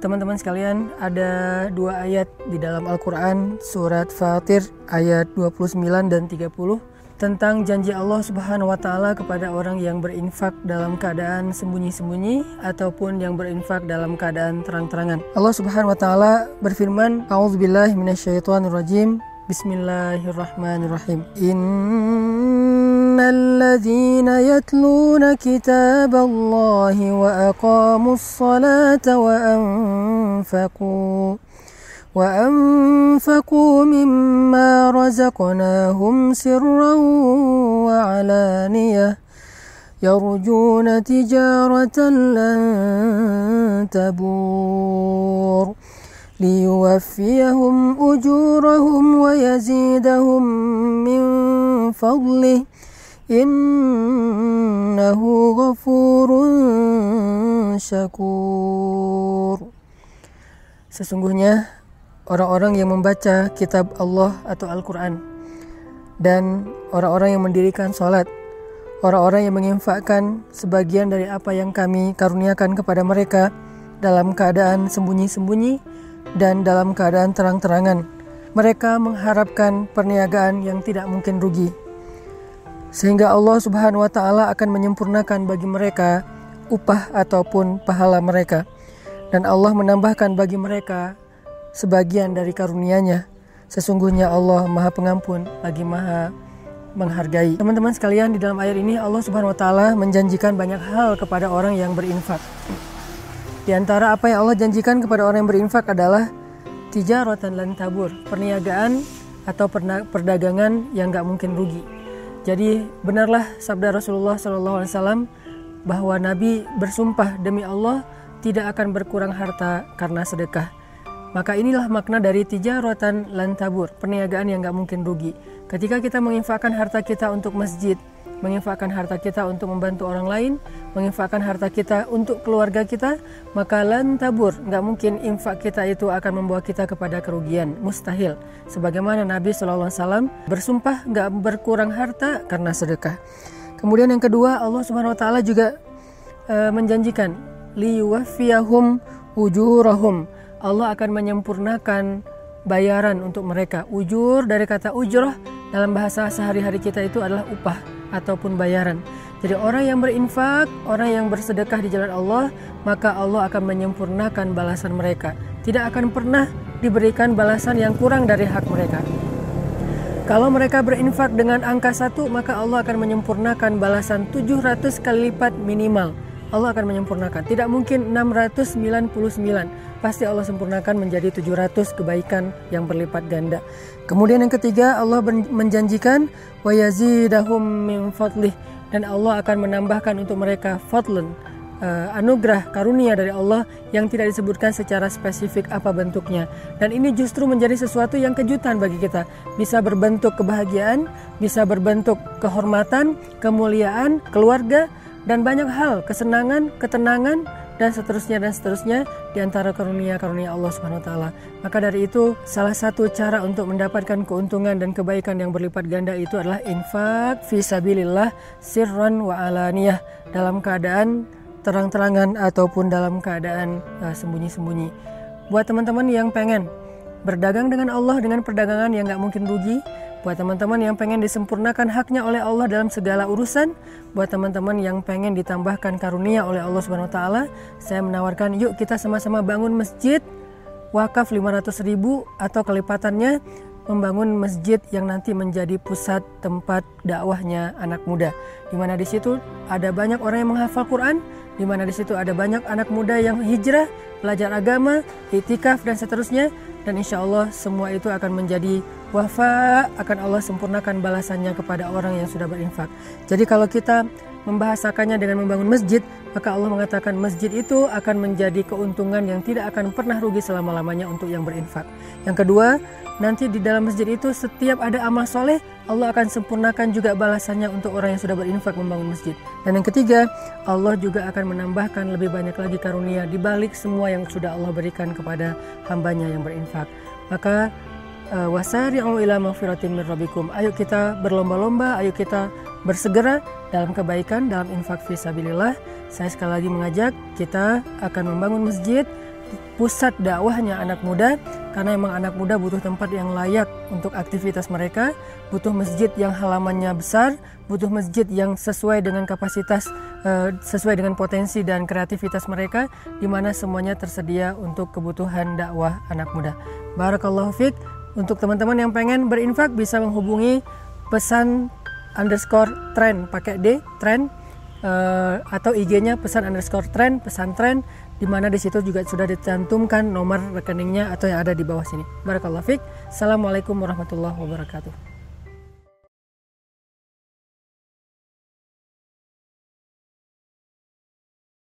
Teman-teman sekalian, ada dua ayat di dalam Al-Quran, surat Fatir ayat 29 dan 30 tentang janji Allah Subhanahu wa taala kepada orang yang berinfak dalam keadaan sembunyi-sembunyi ataupun yang berinfak dalam keadaan terang-terangan. Allah Subhanahu wa taala berfirman, "A'udzubillahi. Bismillahirrahmanirrahim. Innalladzina yatluna kitaballahi wa aqamus salata wa anfaqu وأنفقوا مما رزقناهم سرا وعلانية يرجون تجارة لن تبور ليوفيهم أجورهم ويزيدهم من فضله إنه غفور شكور Sesungguhnya orang-orang yang membaca kitab Allah atau Al-Quran dan orang-orang yang mendirikan sholat orang-orang yang menginfakkan sebagian dari apa yang kami karuniakan kepada mereka dalam keadaan sembunyi-sembunyi dan dalam keadaan terang-terangan mereka mengharapkan perniagaan yang tidak mungkin rugi sehingga Allah Subhanahu wa taala akan menyempurnakan bagi mereka upah ataupun pahala mereka dan Allah menambahkan bagi mereka sebagian dari karunia-Nya. Sesungguhnya Allah Maha Pengampun lagi Maha menghargai. Teman-teman sekalian, di dalam ayat ini Allah Subhanahu wa taala menjanjikan banyak hal kepada orang yang berinfak. Di antara apa yang Allah janjikan kepada orang yang berinfak adalah tijaratan lan tabur, perniagaan atau perdagangan yang gak mungkin rugi. Jadi benarlah sabda Rasulullah SAW bahwa Nabi bersumpah demi Allah tidak akan berkurang harta karena sedekah. Maka inilah makna dari tijaratan lantabur, perniagaan yang gak mungkin rugi. Ketika kita menginfakkan harta kita untuk masjid, menginfakkan harta kita untuk membantu orang lain, menginfakkan harta kita untuk keluarga kita, maka lantabur, gak mungkin infak kita itu akan membawa kita kepada kerugian, mustahil. Sebagaimana Nabi SAW bersumpah gak berkurang harta karena sedekah. Kemudian yang kedua, Allah Subhanahu Wa Taala juga uh, menjanjikan liyuwaffiyahum ujurahum Allah akan menyempurnakan bayaran untuk mereka. Ujur dari kata ujroh dalam bahasa sehari-hari kita itu adalah upah ataupun bayaran. Jadi orang yang berinfak, orang yang bersedekah di jalan Allah, maka Allah akan menyempurnakan balasan mereka. Tidak akan pernah diberikan balasan yang kurang dari hak mereka. Kalau mereka berinfak dengan angka satu, maka Allah akan menyempurnakan balasan 700 kali lipat minimal. Allah akan menyempurnakan. Tidak mungkin 699. Pasti Allah sempurnakan menjadi 700 kebaikan yang berlipat ganda. Kemudian yang ketiga Allah menjanjikan wa yazidahum min fadlih. Dan Allah akan menambahkan untuk mereka fadlun uh, anugerah karunia dari Allah yang tidak disebutkan secara spesifik apa bentuknya. Dan ini justru menjadi sesuatu yang kejutan bagi kita. Bisa berbentuk kebahagiaan bisa berbentuk kehormatan kemuliaan keluarga dan banyak hal, kesenangan, ketenangan dan seterusnya dan seterusnya di antara karunia-karunia Allah Subhanahu wa taala. Maka dari itu salah satu cara untuk mendapatkan keuntungan dan kebaikan yang berlipat ganda itu adalah infak fi sabilillah sirran wa alaniyah dalam keadaan terang-terangan ataupun dalam keadaan uh, sembunyi-sembunyi. Buat teman-teman yang pengen berdagang dengan Allah dengan perdagangan yang nggak mungkin rugi, Buat teman-teman yang pengen disempurnakan haknya oleh Allah dalam segala urusan, buat teman-teman yang pengen ditambahkan karunia oleh Allah Subhanahu wa taala, saya menawarkan yuk kita sama-sama bangun masjid wakaf 500 ribu atau kelipatannya membangun masjid yang nanti menjadi pusat tempat dakwahnya anak muda. Di mana di situ ada banyak orang yang menghafal Quran, di mana di situ ada banyak anak muda yang hijrah, belajar agama, itikaf dan seterusnya dan insya Allah semua itu akan menjadi wafa akan Allah sempurnakan balasannya kepada orang yang sudah berinfak. Jadi kalau kita membahasakannya dengan membangun masjid, maka Allah mengatakan masjid itu akan menjadi keuntungan yang tidak akan pernah rugi selama-lamanya untuk yang berinfak. Yang kedua, nanti di dalam masjid itu setiap ada amal soleh, Allah akan sempurnakan juga balasannya untuk orang yang sudah berinfak membangun masjid. Dan yang ketiga, Allah juga akan menambahkan lebih banyak lagi karunia di balik semua yang sudah Allah berikan kepada hambanya yang berinfak. Maka uh, wasari'u ila maghfiratin min rabbikum. Ayo kita berlomba-lomba, ayo kita bersegera dalam kebaikan, dalam infak fisabilillah. Saya sekali lagi mengajak kita akan membangun masjid pusat dakwahnya anak muda karena memang anak muda butuh tempat yang layak untuk aktivitas mereka, butuh masjid yang halamannya besar, butuh masjid yang sesuai dengan kapasitas, uh, sesuai dengan potensi dan kreativitas mereka, di mana semuanya tersedia untuk kebutuhan dakwah anak muda. Barakallahu fiq. Untuk teman-teman yang pengen berinfak bisa menghubungi pesan underscore trend pakai D trend uh, atau IG-nya pesan underscore trend pesan trend di mana di situ juga sudah dicantumkan nomor rekeningnya atau yang ada di bawah sini. Barakallahu fiik. Assalamualaikum warahmatullahi wabarakatuh.